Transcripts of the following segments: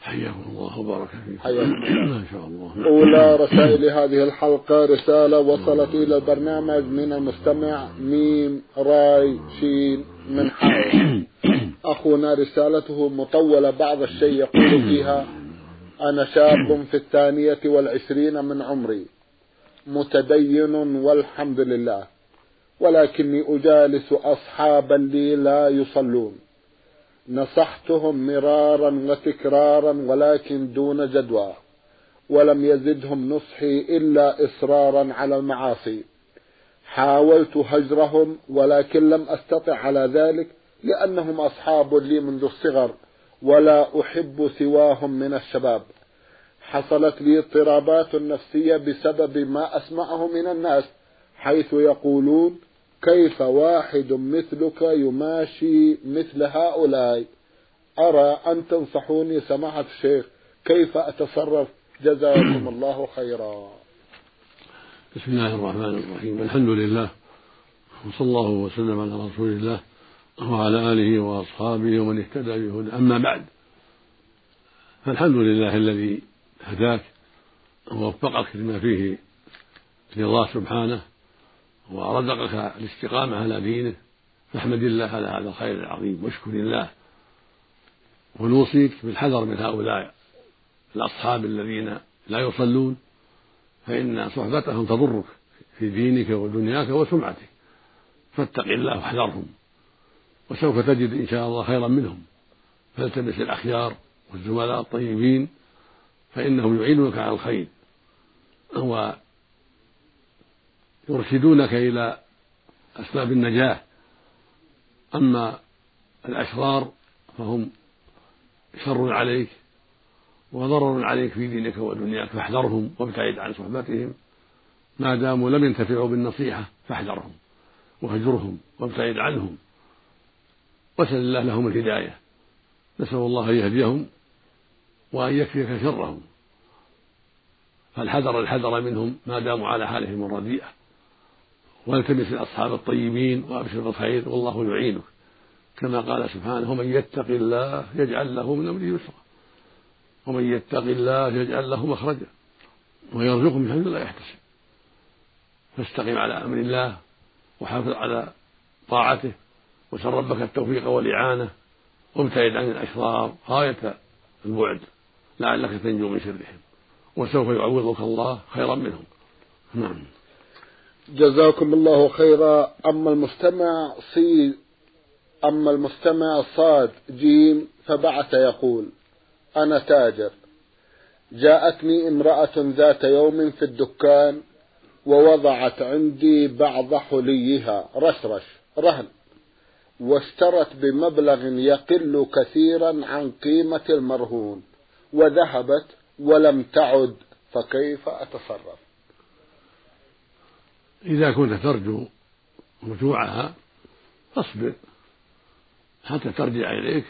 حياكم الله وبارك فيكم. حياكم الله. ما شاء الله. أولى رسائل هذه الحلقة رسالة وصلت إلى البرنامج من المستمع ميم راي شين من حائل أخونا رسالته مطولة بعض الشيء يقول فيها أنا شاب في الثانية والعشرين من عمري. متدين والحمد لله. ولكني أجالس أصحابا لي لا يصلون. نصحتهم مرارا وتكرارا ولكن دون جدوى ولم يزدهم نصحي إلا إصرارا على المعاصي. حاولت هجرهم ولكن لم أستطع على ذلك لأنهم أصحاب لي منذ الصغر ولا أحب سواهم من الشباب. حصلت لي اضطرابات نفسية بسبب ما أسمعه من الناس حيث يقولون كيف واحد مثلك يماشي مثل هؤلاء؟ أرى أن تنصحوني سماحة الشيخ كيف أتصرف؟ جزاكم الله خيرا. بسم الله الرحمن الرحيم. الحمد لله وصلى الله وسلم على رسول الله وعلى آله وأصحابه ومن اهتدى بهدى أما بعد فالحمد لله الذي هداك ووفقك لما فيه رضاه سبحانه ورزقك الاستقامة على دينه. فاحمد الله على هذا الخير العظيم واشكر الله. ونوصيك بالحذر من هؤلاء الأصحاب الذين لا يصلون. فإن صحبتهم تضرك في دينك ودنياك وسمعتك. فاتق الله واحذرهم. وسوف تجد إن شاء الله خيرا منهم. فالتمس الأخيار والزملاء الطيبين فإنهم يعينونك على الخير. ويرشدونك إلى أسباب النجاة. أما الأشرار فهم شر عليك وضرر عليك في دينك ودنياك فاحذرهم وابتعد عن صحبتهم. ما داموا لم ينتفعوا بالنصيحة فاحذرهم واهجرهم وابتعد عنهم. واسأل الله لهم الهداية. نسأل الله أن يهديهم وأن يكفيك شرهم. فالحذر الحذر منهم ما داموا على حالهم الرديئة. والتمس الأصحاب الطيبين وأبشر بالخير والله يعينك. كما قال سبحانه ومن يتق الله يجعل له من أمره يسرا. ومن يتق الله يجعل له مخرجا. ويرزقه من حيث لا يحتسب. فاستقم على أمر الله وحافظ على طاعته وسل ربك التوفيق والإعانة. وابتعد عن الأشرار. غاية البعد. لعلك تنجو من شرهم. وسوف يعوضك الله خيرا منهم. نعم. جزاكم الله خيرا. أما المستمع صي أما المستمع صاد جيم فبعث يقول أنا تاجر. جاءتني امرأة ذات يوم في الدكان ووضعت عندي بعض حليها رشرش رهن واشترت بمبلغ يقل كثيرا عن قيمة المرهون وذهبت ولم تعد فكيف أتصرف؟ إذا كنت ترجو رجوعها فاصبر حتى ترجع إليك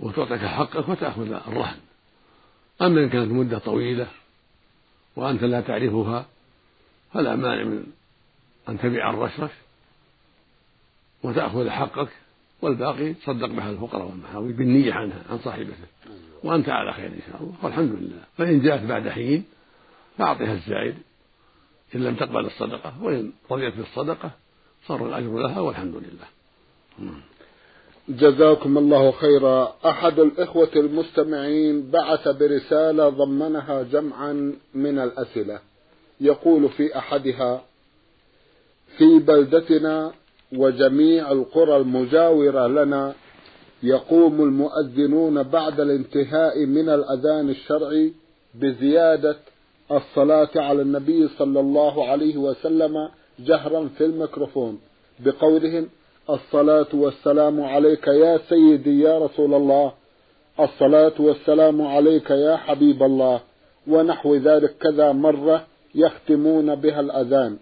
وتعطيك حقك وتأخذ الرهن. أما إن كانت مدة طويلة وأنت لا تعرفها فلا مانع من أن تبيع الرشرش وتأخذ حقك والباقي تصدق به الفقراء والمحاوي بالنية عنها عن صاحبته وأنت على خير إن شاء الله. والحمد لله. فإن جاءت بعد حين فأعطها الزائد. إن لم تقبل الصدقة وإن رضيت بالصدقة صار الأجر لها والحمد لله. جزاكم الله خيرا. أحد الإخوة المستمعين بعث برسالة ضمنها جمعا من الأسئلة. يقول في أحدها في بلدتنا وجميع القرى المجاورة لنا يقوم المؤذنون بعد الانتهاء من الأذان الشرعي بزيادة الصلاة على النبي صلى الله عليه وسلم جهرا في الميكروفون. بقولهم الصلاة والسلام عليك يا سيدي يا رسول الله. الصلاة والسلام عليك يا حبيب الله. ونحو ذلك كذا مرة يختمون بها الأذان.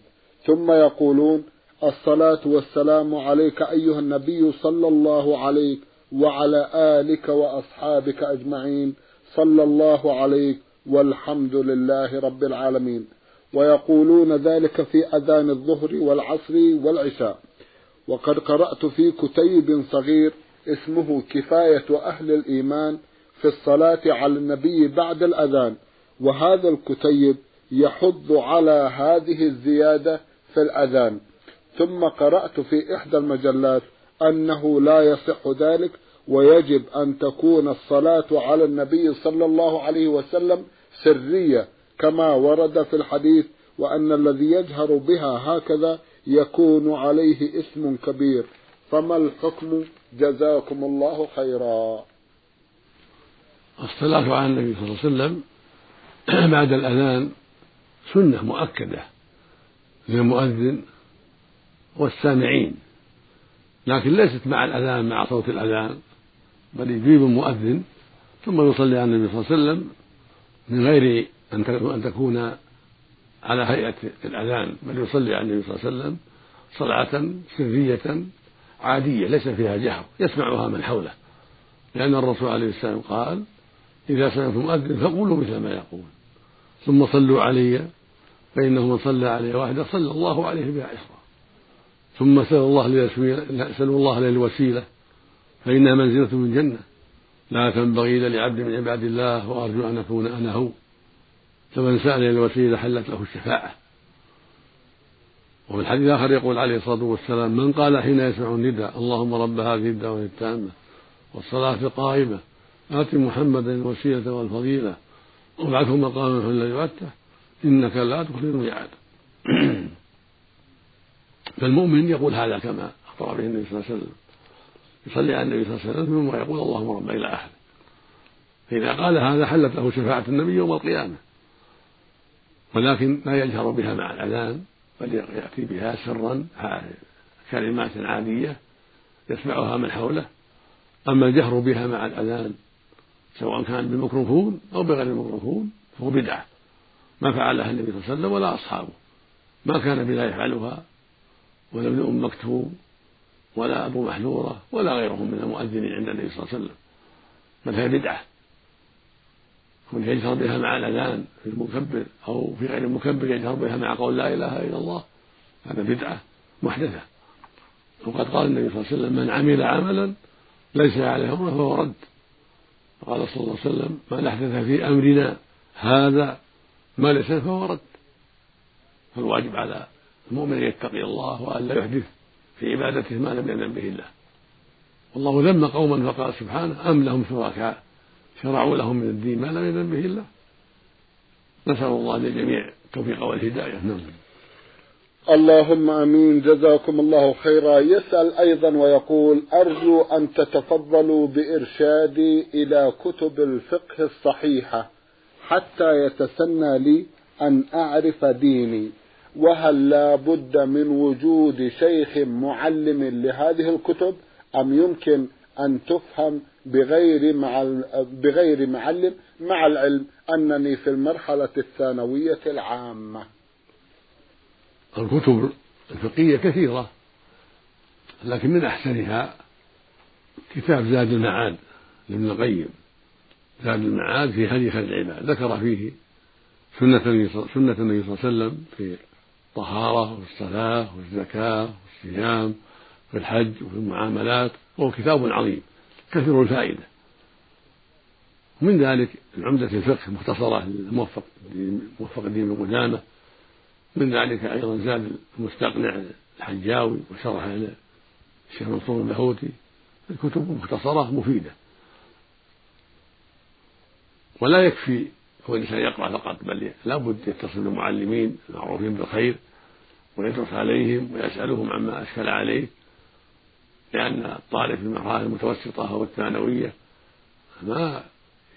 ثم يقولون الصلاة والسلام عليك أيها النبي صلى الله عليك وعلى آلك وأصحابك أجمعين. صلى الله عليك والحمد لله رب العالمين. ويقولون ذلك في أذان الظهر والعصر والعشاء. وقد قرأت في كتيب صغير اسمه كفاية أهل الإيمان في الصلاة على النبي بعد الأذان. وهذا الكتيب يحض على هذه الزيادة في الأذان. ثم قرأت في إحدى المجلات أنه لا يصح ذلك ويجب أن تكون الصلاة على النبي صلى الله عليه وسلم سرية كما ورد في الحديث وأن الذي يجهر بها هكذا يكون عليه اسم كبير. فما الحكم؟ جزاكم الله خيرا. الصلاة على النبي صلى الله عليه وسلم بعد الأذان سنة مؤكدة للمؤذن والسامعين لكن ليست مع الأذان مع صوت الأذان بل يجيب المؤذن ثم يصلي على النبي صلى الله عليه وسلم من غير أن تكون على هيئة الأذان بل يصلي على النبي صلى الله عليه وسلم صلاة سرية عادية ليس فيها جهر يسمعها من حوله. لأن الرسول عليه السلام قال إذا سمعتم مؤذن فقولوا مثل ما يقول. ثم صلوا علي فإنه من صلى علي واحدة صلى الله عليه بها عشرة ثم سأل الله سألوا الله للوسيلة فإنها منزلة من جنة لا تنبغي لعبد من عباد الله وأرجو أن أكون أنا هو. فمن سأل الوسيلة حلت له الشفاعة. وفي الحديث الآخر يقول عليه الصلاة والسلام من قال حين يسمع النداء اللهم رب هذه الدعوة التامة والصلاة القائمة آت محمدا الوسيلة والفضيلة وابعثه مقاما في الذي وعدته إنك لا تخلف الميعاد. فالمؤمن يقول هذا كما أخبر به النبي صلى الله عليه وسلم. يصلي على النبي صلى الله عليه وسلم ثم يقول اللهم رب إلى آخره فإذا قال هذا حلت له شفاعة النبي يوم القيامة. ولكن لا يجهر بها مع الأذان بل يأتي بها سرا كلمات عادية يسمعها من حوله. أما الجهر بها مع الأذان سواء كان بالميكروفون أو بغير الميكروفون فهو بدعة. ما فعلها النبي صلى الله عليه وسلم ولا أصحابه. ما كان بلا يفعلها ابن أم مكتوم. ولا أبو محذورة ولا غيرهم من المؤذنين عند النبي صلى الله عليه وسلم. بل هي بدعة. كون يجهر بها مع الأذان في المكبر أو في غير المكبر يجهر بها مع قول لا إله إلا الله. هذا بدعة محدثة. وقد قال النبي صلى الله عليه وسلم من عمل عملا ليس عليه أمره فهو رد. قال صلى الله عليه وسلم من أحدث في أمرنا هذا ما ليس فهو رد. فالواجب على المؤمن أن يتقي الله وأن لا يحدث في عبادته ما لم يأذن به الله. والله ذم قوما فقال سبحانه أم لهم شركاء؟ شرعوا لهم من الدين ما لم يأذن به الله. نسأل الله للجميع التوفيق والهداية. نعم. اللهم آمين. جزاكم الله خيرا. يسأل أيضا ويقول أرجو أن تتفضلوا بإرشادي إلى كتب الفقه الصحيحة حتى يتسنى لي أن أعرف ديني. وهل لا بد من وجود شيخ معلم لهذه الكتب؟ أم يمكن أن تفهم بغير مع بغير معلم مع العلم أنني في المرحلة الثانوية العامة؟ الكتب الفقهية كثيرة لكن من أحسنها كتاب زاد المعاد لابن القيم. زاد المعاد في هدي خير العباد ذكر فيه سنة النبي صلى الله عليه وسلم في الطهارة والصلاة والزكاة والصيام في الحج وفي المعاملات وهو كتاب عظيم كثير الفائدة. ومن ذلك عمدة الفقه مختصرة للموفق موفق الدين بن قدامة من ذلك أيضا زاد المستقنع الحجاوي وشرح الشيخ منصور اللاهوتي الكتب مختصرة مفيدة. ولا يكفي هو الإنسان يقرأ فقط بل لابد يتصل بالمعلمين المعروفين بالخير ويدرس عليهم ويسألهم عما أشكل عليه لأن الطالب في المرحلة المتوسطة أو الثانوية ما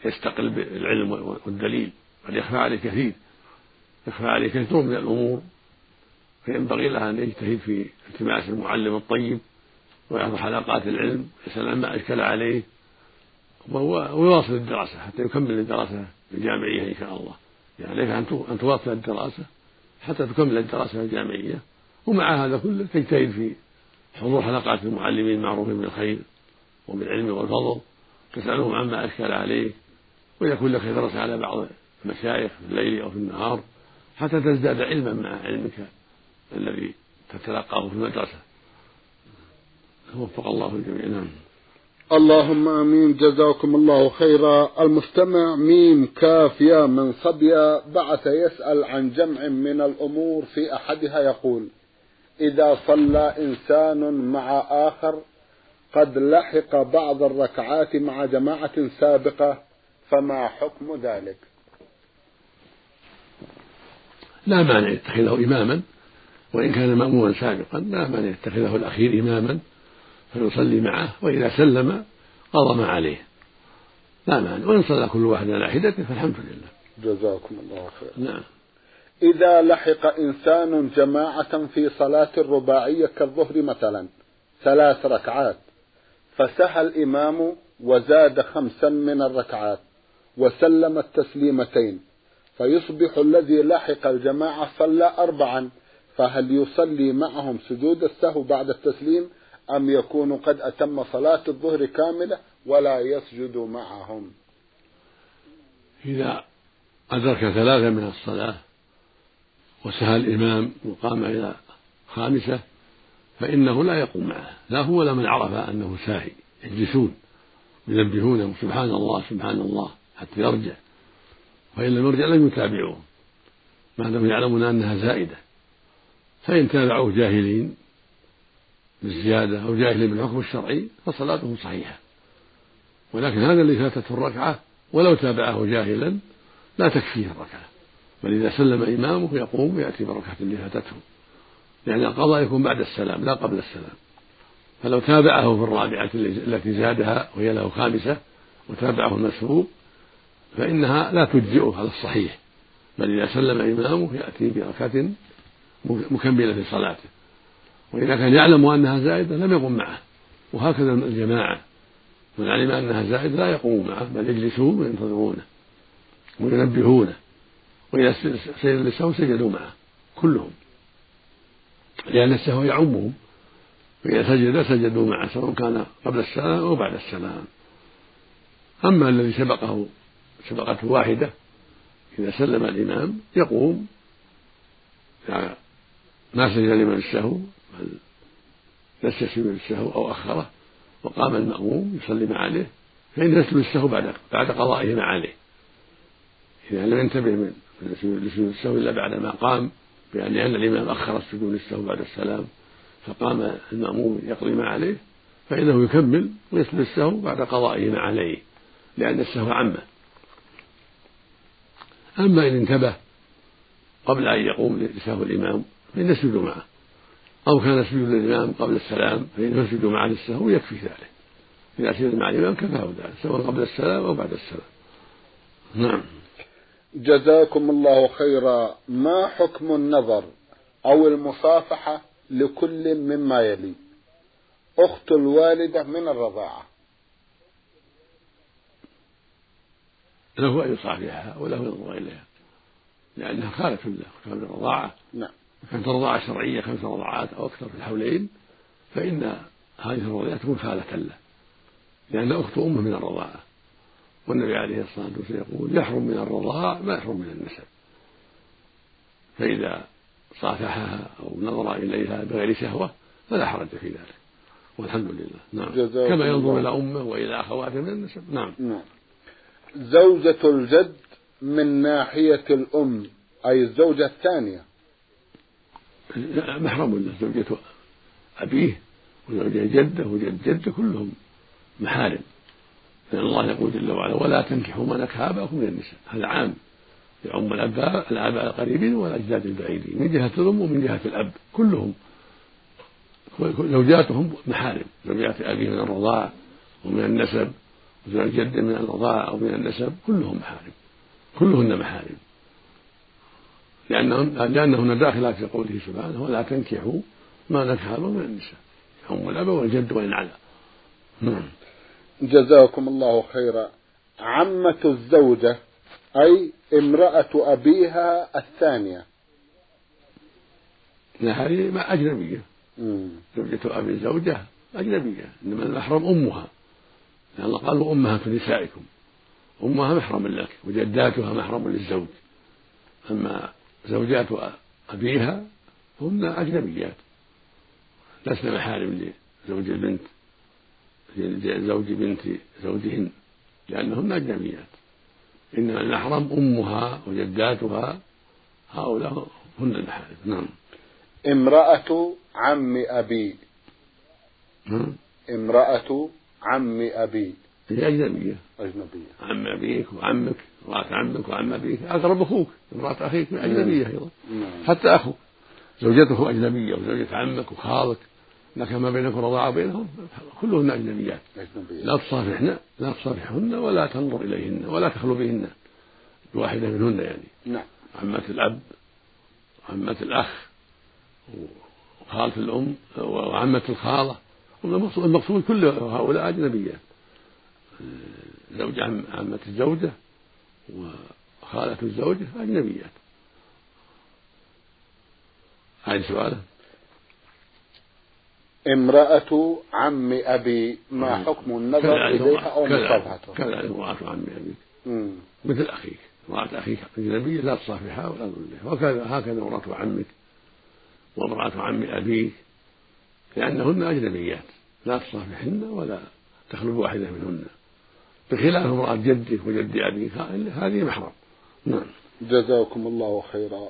يستقل بالعلم والدليل بل يخفى عليه كثير يخفى عليه كثير من الأمور فينبغي له أن يجتهد في التماس المعلم الطيب ويحضر حلقات العلم يسأل عما أشكل عليه ويواصل الدراسة حتى يكمل الدراسة الجامعية إن شاء الله. يعني عليك أن تواصل الدراسة حتى تكمل الدراسة الجامعية. ومع هذا كله تجتهد في حضور حلقات المعلمين المعروفين بالخير وبالعلم والفضل تسألهم عما أشكل عليه ويكون لك درس على بعض المشايخ في الليل أو في النهار حتى تزداد علما مع علمك الذي تتلقاه في المدرسة. وفق الله الجميع. نعم. اللهم آمين. جزاكم الله خيرا. المستمع ميم كاف يا من صبيا بعث يسأل عن جمع من الأمور في أحدها يقول إذا صلى إنسان مع آخر قد لحق بعض الركعات مع جماعة سابقة فما حكم ذلك؟ لا مانع يتخذه إماما وإن كان مأموما سابقا لا مانع يتخذه الأخير إماما. فيصلي معه وإذا سلم قضى ما عليه. لا مانع. وإن صلى كل واحد على حدته فالحمد لله. جزاكم الله خير نعم. إذا لحق إنسان جماعة في صلاة الرباعية كالظهر مثلا ثلاث ركعات فسهى الإمام وزاد خمسا من الركعات وسلم التسليمتين فيصبح الذي لحق الجماعة صلى أربعا فهل يصلي معهم سجود السهو بعد التسليم؟ أم يكون قد أتم صلاة الظهر كاملة ولا يسجد معهم؟ إذا أدرك ثلاثة من الصلاة وسهى الإمام وقام إلى خامسة فإنه لا يقوم معه. لا هو ولا من عرف أنه ساهي يجلسون ينبهونه سبحان الله سبحان الله حتى يرجع. فإن لم يرجع لم يتابعوه. ما دام يعلمون أنها زائدة. فإن تابعوه جاهلين بالزيادة أو جاهل بالحكم الشرعي فصلاته صحيحة. ولكن هذا الذي فاتته الركعة ولو تابعه جاهلا لا تكفيه الركعة. بل إذا سلم إمامه يقوم ويأتي بالركعة اللي فاتته. لأن القضاء يكون بعد السلام لا قبل السلام. فلو تابعه في الرابعة التي زادها وهي له خامسة وتابعه المسبوق فإنها لا تجزئه على الصحيح. بل إذا سلم إمامه يأتي بركعة مكملة في صلاته. وإذا كان يعلم أنها زائدة لم يقم معه. وهكذا الجماعة. من علم أنها زائدة لا يقوم معه بل يجلسون وينتظرونه وينبهونه. وإذا سجد للسهو سجدوا معه كلهم. لأن السهو يعمهم. فإذا سجد سجدوا معه سواء كان قبل السلام أو بعد السلام. أما الذي سبقه سبقته واحدة إذا سلم الإمام يقوم. ما سجد لمن السهو نسي سجود السهو أو أخره وقام المأموم يصلي ما عليه فإن يسجد السهو بعد بعد قضائه ما عليه. إذا لم ينتبه من لسجود السهو إلا بعد ما قام بأن لأن الإمام أخر السجود للسهو بعد السلام فقام المأموم يقضي ما عليه فإنه يكمل ويسجد السهو بعد قضائه ما عليه لأن السهو عمه. أما إن انتبه قبل أن يقوم لسهو الإمام فإن يسجد معه. أو كان سجود الإمام قبل السلام فإنه يسجد مع السهو يكفي ذلك. إذا سجد مع الإمام كفاه ذلك سواء قبل السلام أو بعد السلام. نعم. جزاكم الله خيرا. ما حكم النظر أو المصافحة لكل مما يلي؟ أخت الوالدة من الرضاعة. له أن يصافحها وله ينظر إليها. لأنها خالة له خالة الرضاعة. نعم. كانت رضاعة شرعية خمس رضاعات أو أكثر في الحولين فإن هذه الرضاعة تكون خالة له لأن أخت أمه من الرضاعة. والنبي عليه الصلاة والسلام يقول يحرم من الرضاعة ما يحرم من النسب. فإذا صافحها أو نظر إليها بغير شهوة فلا حرج في ذلك. والحمد لله. نعم. كما ينظر إلى أمه وإلى أخواته من النسب. نعم. نعم. زوجة الجد من ناحية الأم أي الزوجة الثانية. محرم له زوجة أبيه وزوجة جده وجد جده كلهم محارم. لأن الله يقول جل وعلا ولا تنكحوا ما نكح من النساء. هذا عام. يعم الآباء الآباء القريبين والأجداد البعيدين. من جهة الأم ومن جهة الأب. كلهم. زوجاتهم محارم. زوجات أبيه من الرضاع ومن النسب. وزوج الجد من الرضاع أو من النسب. كلهم محارم. كلهن محارم. لأنهن لأنهن داخلات في قوله سبحانه ولا تنكحوا ما نكح من النساء أم الأب والجد وإن على نعم. جزاكم الله خيرا. عمة الزوجة أي امرأة أبيها الثانية. لا هذه ما أجنبية. زوجة أبي الزوجة أجنبية إنما المحرم أمها. لأن الله قال أمهات نسائكم. أمها محرم لك وجداتها محرم للزوج. أما زوجات أبيها هن أجنبيات. لسن محارم لزوج البنت زوج بنت زوجهن لأنهن أجنبيات. إنما المحرم أمها وجداتها هؤلاء هن المحارم نعم. امرأة عم أبي. نعم. امرأة عم أبي. هي أجنبية. أجنبية. عم أبيك وعمك. امرأة عمك وعم أبيك أقرب أخوك امرأة أخيك أجنبية أيضا نعم. حتى أخوك زوجته أجنبية وزوجة عمك وخالك لك ما بينك رضاعة بينهم كلهن أجنبيات. لا تصافحن لا تصافحهن ولا تنظر إليهن ولا تخلو بهن بواحدة منهن يعني. نعم. عمة الأب وعمة الأخ وخالة الأم وعمة الخالة. المقصود كل هؤلاء أجنبيات. زوج عمة الزوجة وخالة الزوجة أجنبيات هذا سؤاله امرأة عم أبي ما حكم النظر إليها أو مصافحتها كذا امرأة عم أبيك مثل أخيك. امرأة أخيك أجنبية لا تصافحها ولا تظلها وكذا هكذا امرأة عمك وامرأة عم أبيك لأنهن أجنبيات. لا تصافحهن ولا تخلو بواحدة منهن. بخلاف امرأة جدك وجد أبيك هذه محرم. نعم. جزاكم الله خيرا.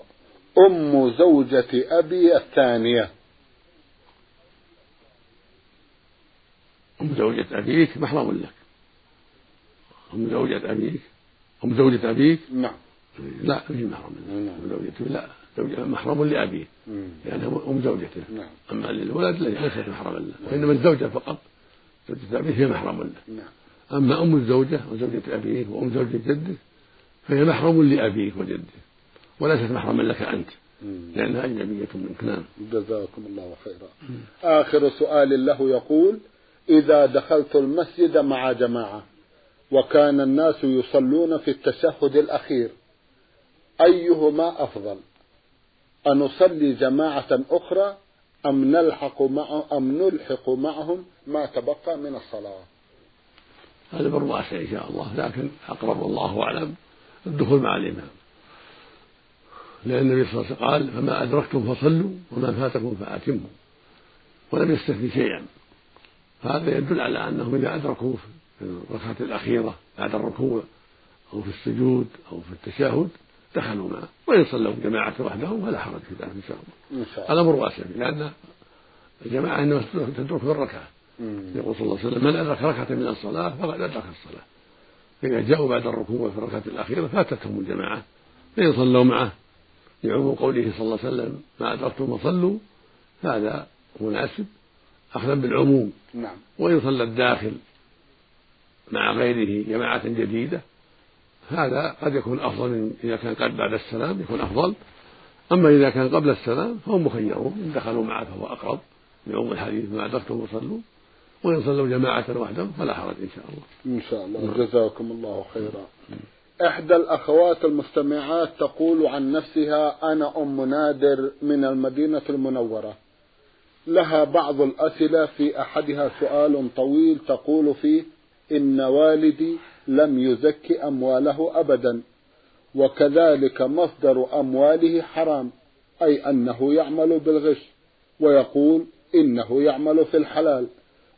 أم زوجة أبي الثانية. أم زوجة أبيك محرم لك. أم زوجة أبيك أم زوجة أبيك؟ نعم. لا هي محرم. نعم. أم زوجته لا زوجة محرم لأبيه لأنها أم زوجته. نعم. أما للولد ليست محرما له. وإنما الزوجة فقط. زوجة أبيه هي محرم له. نعم. أما أم الزوجة وزوجة أبيك وأم زوجة جدك فهي محرم لأبيك وجدك وليست محرما لك أنت لأنها أجنبية منك نعم. جزاكم الله خيرا. آخر سؤال له يقول إذا دخلت المسجد مع جماعة وكان الناس يصلون في التشهد الأخير أيهما أفضل؟ أن نصلي جماعة أخرى أم نلحق مع أم نلحق معهم ما تبقى من الصلاة؟ هذا بالرأس إن شاء الله لكن أقرب الله أعلم الدخول مع الإمام. لأن النبي صلى الله عليه وسلم قال فما أدركتم فصلوا وما فاتكم فأتموا. ولم يستثني شيئا. هذا يدل على أنهم إذا أدركوا في الركعة الأخيرة بعد الركوع أو في السجود أو في التشهد دخلوا معه وإن صلوا جماعة وحدهم فلا حرج في ذلك إن شاء الله. هذا أمر واسع لأن الجماعة إنما تدرك في الركعة. يقول صلى الله عليه وسلم من أدرك ركعة من الصلاة فقد أدرك الصلاة. فإذا جاءوا بعد الركوع في الركعة الأخيرة فاتتهم الجماعة فإن صلوا معه لعموم قوله صلى الله عليه وسلم ما أدركتم فصلوا. هذا مناسب أخذا بالعموم. نعم. وإن صلى الداخل مع غيره جماعة جديدة هذا قد يكون أفضل إذا كان قد بعد السلام يكون أفضل. أما إذا كان قبل السلام فهم مخيرون إن دخلوا معه فهو أقرب لعموم الحديث ما أدركتم فصلوا. وإن صلوا جماعة وحدهم فلا حرج إن شاء الله. إن شاء الله. نعم. جزاكم الله خيرا. إحدى الأخوات المستمعات تقول عن نفسها أنا أم نادر من المدينة المنورة. لها بعض الأسئلة في أحدها سؤال طويل تقول فيه إن والدي لم يزك أمواله أبدا وكذلك مصدر أمواله حرام أي أنه يعمل بالغش ويقول إنه يعمل في الحلال.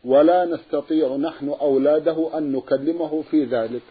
ولا نستطيع نحن أولاده أن نكلمه في ذلك.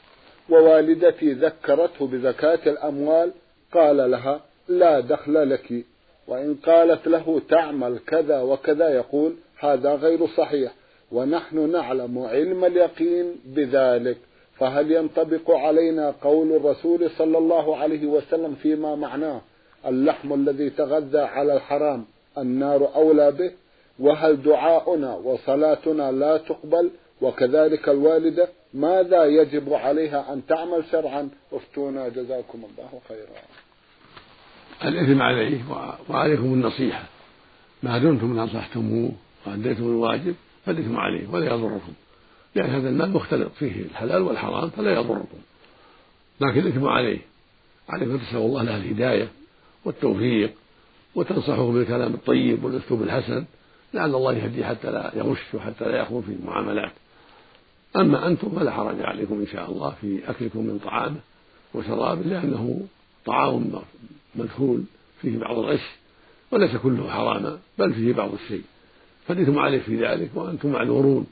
ووالدتي ذكرته بزكاة الأموال قال لها لا دخل لك. وإن قالت له تعمل كذا وكذا يقول هذا غير صحيح. ونحن نعلم علم اليقين بذلك. فهل ينطبق علينا قول الرسول صلى الله عليه وسلم فيما معناه؟ اللحم الذي تغذى على الحرام النار أولى به؟ وهل دعاؤنا وصلاتنا لا تقبل؟ وكذلك الوالدة ماذا يجب عليها أن تعمل شرعا؟ افتونا جزاكم الله خيرا. الإثم عليه وعليكم النصيحة. ما دمتم نصحتموه وأديتم الواجب فالإثم عليه ولا يضركم. لأن هذا المال مختلط فيه الحلال والحرام فلا يضركم. لكن الإثم عليه. عليكم تسأل الله له الهداية والتوفيق وتنصحه بالكلام الطيب والأسلوب الحسن لعل الله يهديه حتى لا يغش وحتى لا يخون في المعاملات. أما أنتم فلا حرج عليكم إن شاء الله في أكلكم من طعامه وشرابه لأنه طعام مدخول فيه بعض الغش وليس كله حراما بل فيه بعض الشيء. فالإثم عليه في ذلك وأنتم معذورون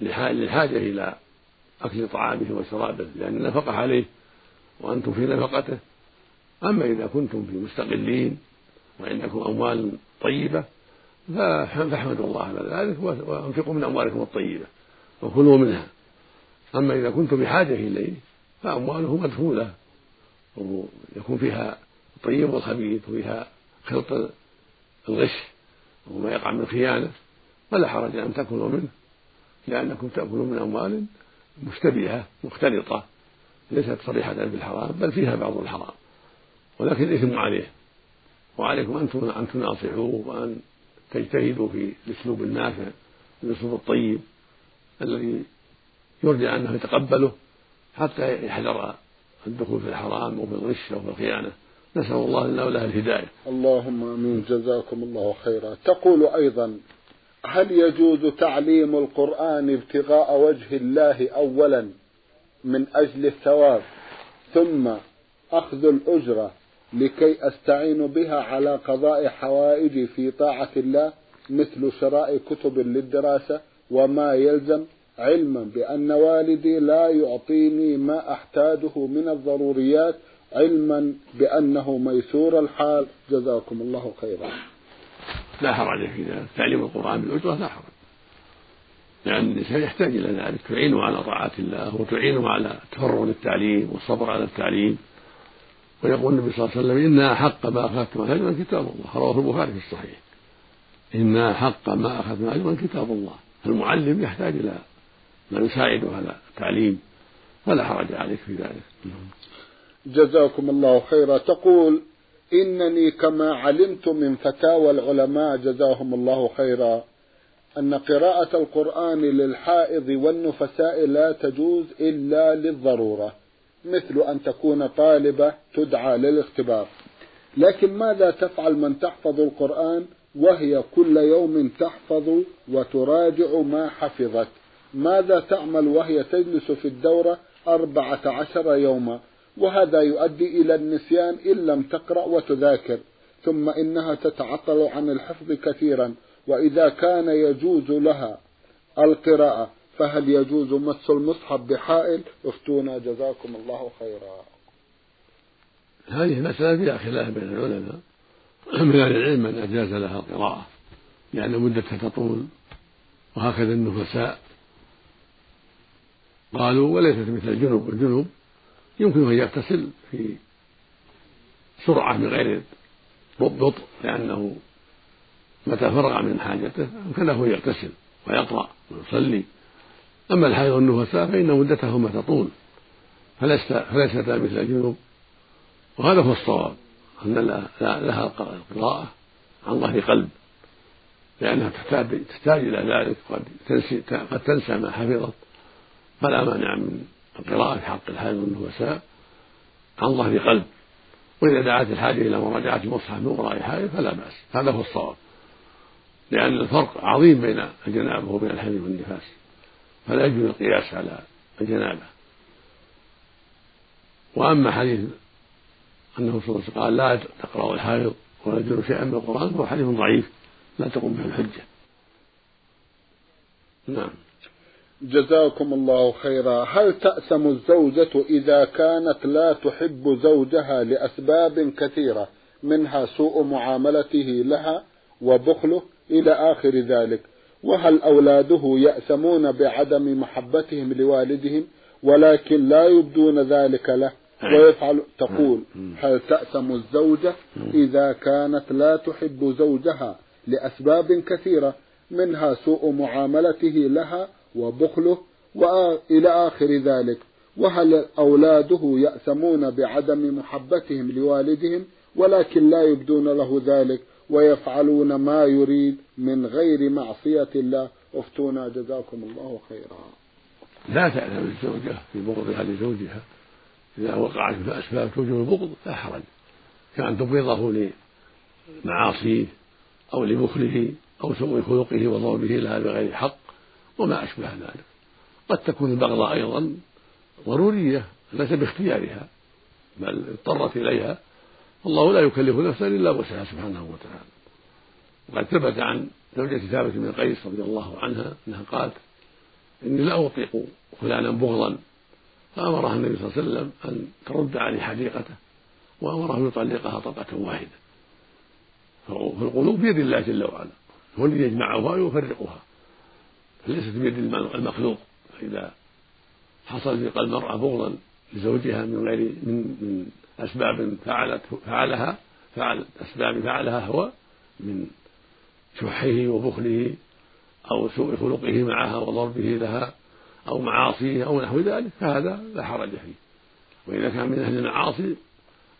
للحاجة إلى أكل طعامه وشرابه لأن النفقة عليه وأنتم في نفقته. أما إذا كنتم في مستقلين وعندكم أموال طيبة فاحمدوا الله على ذلك وأنفقوا من أموالكم الطيبة وكلوا منها. أما إذا كنتم بحاجة إليه فأمواله مدخولة ويكون فيها الطيب والخبيث وفيها خلط الغش وما يقع من خيانة فلا حرج أن تأكلوا منه لأنكم تأكلون من أموال مشتبهة مختلطة ليست صريحة بالحرام بل فيها بعض الحرام. ولكن الإثم عليه. وعليكم أن تناصحوه وأن تجتهدوا في الأسلوب النافع الأسلوب الطيب الذي يرجى أنه يتقبله حتى يحذر الدخول في الحرام وفي الغش وفي الخيانة. نسأل الله لنا وله الهداية. اللهم آمين. جزاكم الله خيرا. تقول أيضا هل يجوز تعليم القرآن ابتغاء وجه الله اولا من أجل الثواب ثم أخذ الأجرة لكي أستعين بها على قضاء حوائجي في طاعة الله مثل شراء كتب للدراسة وما يلزم علما بأن والدي لا يعطيني ما أحتاجه من الضروريات علما بأنه ميسور الحال. جزاكم الله خيرا. لا حرج في ذلك. تعليم القرآن بالأجرة لا حرج. لأن الإنسان يحتاج إلى ذلك. تعينه على طاعة الله وتعينه على التفرغ للتعليم والصبر على التعليم. ويقول النبي صلى الله عليه وسلم إن أحق ما أخذتم أجرا كتاب الله. رواه البخاري في الصحيح. إن أحق ما أخذتم أجرا كتاب الله. المعلم يحتاج إلى من يساعده على التعليم فلا حرج عليك في ذلك. جزاكم الله خيرا. تقول إنني كما علمت من فتاوى العلماء جزاهم الله خيرا أن قراءة القرآن للحائض والنفساء لا تجوز إلا للضرورة. مثل أن تكون طالبة تدعى للاختبار. لكن ماذا تفعل من تحفظ القرآن وهي كل يوم تحفظ وتراجع ما حفظت؟ ماذا تعمل وهي تجلس في الدورة أربعة عشر يوما؟ وهذا يؤدي إلى النسيان إن لم تقرأ وتذاكر. ثم إنها تتعطل عن الحفظ كثيرا. وإذا كان يجوز لها القراءة فهل يجوز مس المصحف بحائل؟ افتونا جزاكم الله خيرا. هذه المسألة فيها خلاف بين العلماء. من أهل العلم من أجاز لها القراءة لأن مدتها تطول وهكذا النفساء. قالوا وليست مثل الجنوب الجنوب يمكن أن يغتسل في سرعة من غير بطء لأنه متى فرغ من حاجته أمكنه يغتسل ويقرأ ويصلي. أما الحيض والنفساء فإن مدتهما تطول فليست فليستا مثل الجنوب. وهذا هو الصواب أن لها القراءة عن ظهر قلب لأنها تحتاج تحتاج إلى ذلك قد تنسي قد تنسى ما حفظت فلا مانع من القراءة في حق الحائض والنفساء عن ظهر قلب. وإذا دعت الحاجة إلى مراجعة مصحف من وراء حائض فلا بأس هذا هو الصواب لأن الفرق عظيم بين الجنابة وبين الحيض والنفاس. فلا يجوز القياس على الجنابة. وأما حديث أنه صلى الله عليه وسلم قال لا تقرأ الحائض ولا يجوز شيئا من القرآن فهو حديث ضعيف لا تقوم به الحجة. نعم. جزاكم الله خيرا. هل تأسم الزوجة إذا كانت لا تحب زوجها لأسباب كثيرة منها سوء معاملته لها وبخله إلى آخر ذلك؟ وهل أولاده يأسمون بعدم محبتهم لوالدهم ولكن لا يبدون ذلك له ويفعل تقول هل تأثم الزوجة إذا كانت لا تحب زوجها لأسباب كثيرة منها سوء معاملته لها وبخله وإلى آخر ذلك؟ وهل أولاده يأثمون بعدم محبتهم لوالدهم ولكن لا يبدون له ذلك؟ ويفعلون ما يريد من غير معصية الله. افتونا جزاكم الله خيرا. لا تعلم الزوجة في بغضها لزوجها إذا وقعت في أسباب توجب البغض لا حرج. كأن تبغضه لمعاصيه أو لبخله أو سوء خلقه وضربه لها بغير حق وما أشبه ذلك. قد تكون البغضة أيضا ضرورية ليس باختيارها بل اضطرت إليها والله لا يكلف نفسا إلا وسعها سبحانه وتعالى. وقد ثبت عن زوجة ثابت بن قيس رضي الله عنها أنها قالت إني لا أطيق فلانا بغضا. فأمرها النبي صلى الله عليه وسلم أن ترد عليه حديقته وأمره أن يطلقها طلقة واحدة. فالقلوب بيد الله جل وعلا. هو الذي يجمعها ويفرقها. ليست بيد المخلوق. فإذا حصل في قلب المرأة بغضا لزوجها من غير من من أسباب فعلت فعلها فعل أسباب فعلها هو من شحه وبخله أو سوء خلقه معها وضربه لها أو معاصيه أو نحو ذلك فهذا لا حرج فيه. وإذا كان من أهل المعاصي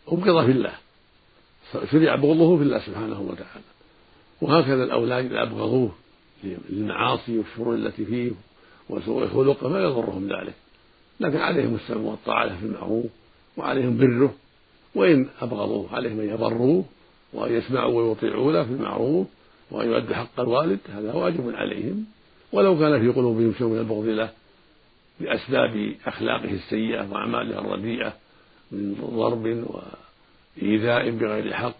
أبغض في الله. شرع بغضه في الله سبحانه وتعالى. وهكذا الأولاد إذا أبغضوه للمعاصي والشرور التي فيه وسوء خلقه ما يضرهم ذلك. لكن عليهم السمع والطاعة في المعروف وعليهم بره وإن أبغضوه عليهم أن يبروه وأن يسمعوا ويطيعوا له في المعروف وأن يؤدوا حق الوالد هذا واجب عليهم. ولو كان في قلوبهم شيء من البغض له بأسباب أخلاقه السيئة وأعماله الرديئة من ضرب وإيذاء بغير حق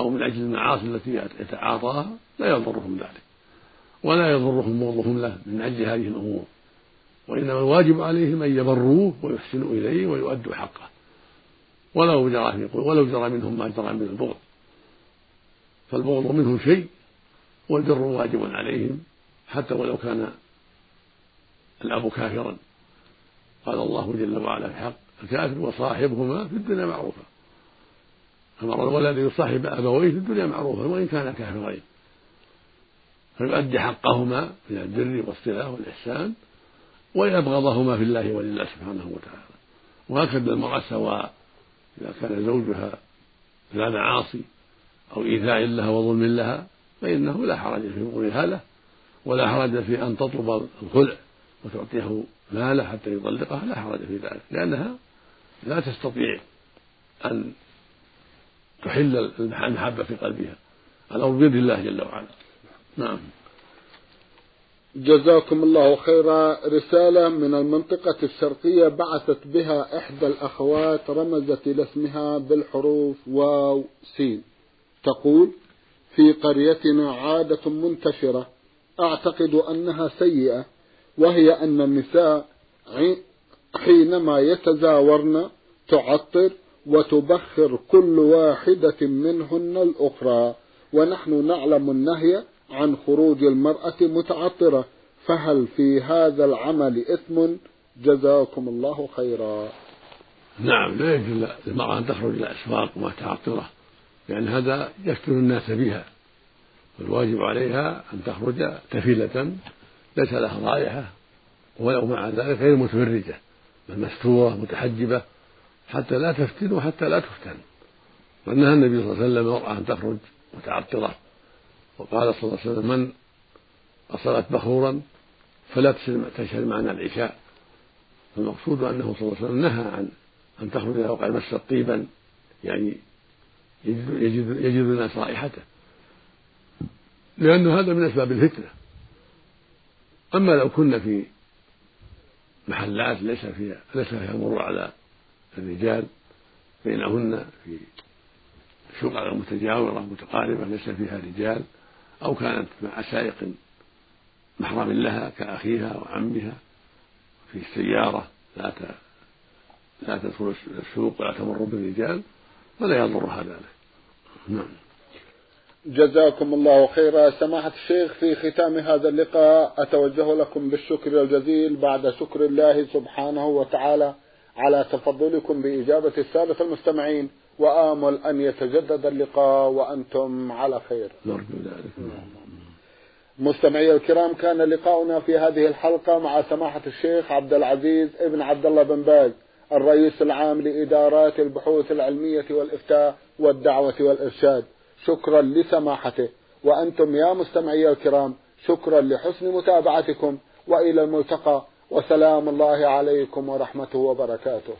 أو من أجل المعاصي التي يتعاطاها لا يضرهم ذلك. ولا يضرهم بغضهم له من أجل هذه الأمور. وإنما الواجب عليهم أن يبروه ويحسنوا إليه ويؤدوا حقه. ولو جرى ولو جرى منهم ما جرى من البغض. فالبغض منهم شيء والبر واجب عليهم حتى ولو كان الأب كافرا. قال الله جل وعلا في حق الكافر وصاحبهما في الدنيا معروفا أمر الولد يصاحب أبويه في الدنيا معروفا وإن كانا كافرين. فيؤدي حقهما من البر والصلة والإحسان وإن أبغضهما في الله ولله سبحانه وتعالى. وهكذا المرأة سواء إذا كان زوجها لا معاصي أو إيذاء لها وظلم لها فإنه لا حرج في بغضها له ولا حرج في أن تطلب الخلع وتعطيه ماله حتى يطلقها لا حرج في ذلك لأنها لا تستطيع أن تحل المحبة في قلبها الأمر بيد الله جل وعلا. نعم. جزاكم الله خيرا. رسالة من المنطقة الشرقية بعثت بها إحدى الأخوات رمزت إلى اسمها بالحروف واو سين تقول في قريتنا عادة منتشرة. أعتقد أنها سيئة وهي أن النساء حينما يتزاورن تعطر وتبخر كل واحدة منهن الأخرى ونحن نعلم النهي عن خروج المرأة متعطرة فهل في هذا العمل إثم؟ جزاكم الله خيرا. نعم لا يجوز للمرأة أن تخرج إلى الأسواق متعطرة لأن هذا يفتن الناس بها. والواجب عليها أن تخرج تفلة ليس لها رائحة ولو مع ذلك غير متبرجة بل مستورة متحجبة حتى لا تفتن وحتى لا تفتن. ونهى النبي صلى الله عليه وسلم المرأة أن تخرج متعطرة. وقال صلى الله عليه وسلم من أصلت بخورا فلا تشهد معنا العشاء. فالمقصود أنه صلى الله عليه وسلم نهى عن أن تخرج لو قد مست طيبا يعني يجد, يجد, يجد الناس رائحته. لأن هذا من أسباب الفتنة. أما لو كنا في محلات ليس فيها ليس فيها مر على الرجال بينهن في شقق متجاورة متقاربة ليس فيها رجال. أو كانت مع سائق محرم لها كأخيها وعمها في السيارة لا لا تدخل السوق ولا تمر بالرجال فلا يضرها ذلك. نعم. جزاكم الله خيرا. سماحة الشيخ في ختام هذا اللقاء أتوجه لكم بالشكر الجزيل بعد شكر الله سبحانه وتعالى على تفضلكم بإجابة السادة المستمعين. وآمل أن يتجدد اللقاء وأنتم على خير. نرجو ذلك. مستمعي الكرام كان لقاؤنا في هذه الحلقة مع سماحة الشيخ عبد العزيز ابن عبد الله بن باز الرئيس العام لإدارات البحوث العلمية والإفتاء والدعوة والإرشاد. شكرا لسماحته. وأنتم يا مستمعي الكرام شكرا لحسن متابعتكم وإلى الملتقى. وسلام الله عليكم ورحمته وبركاته.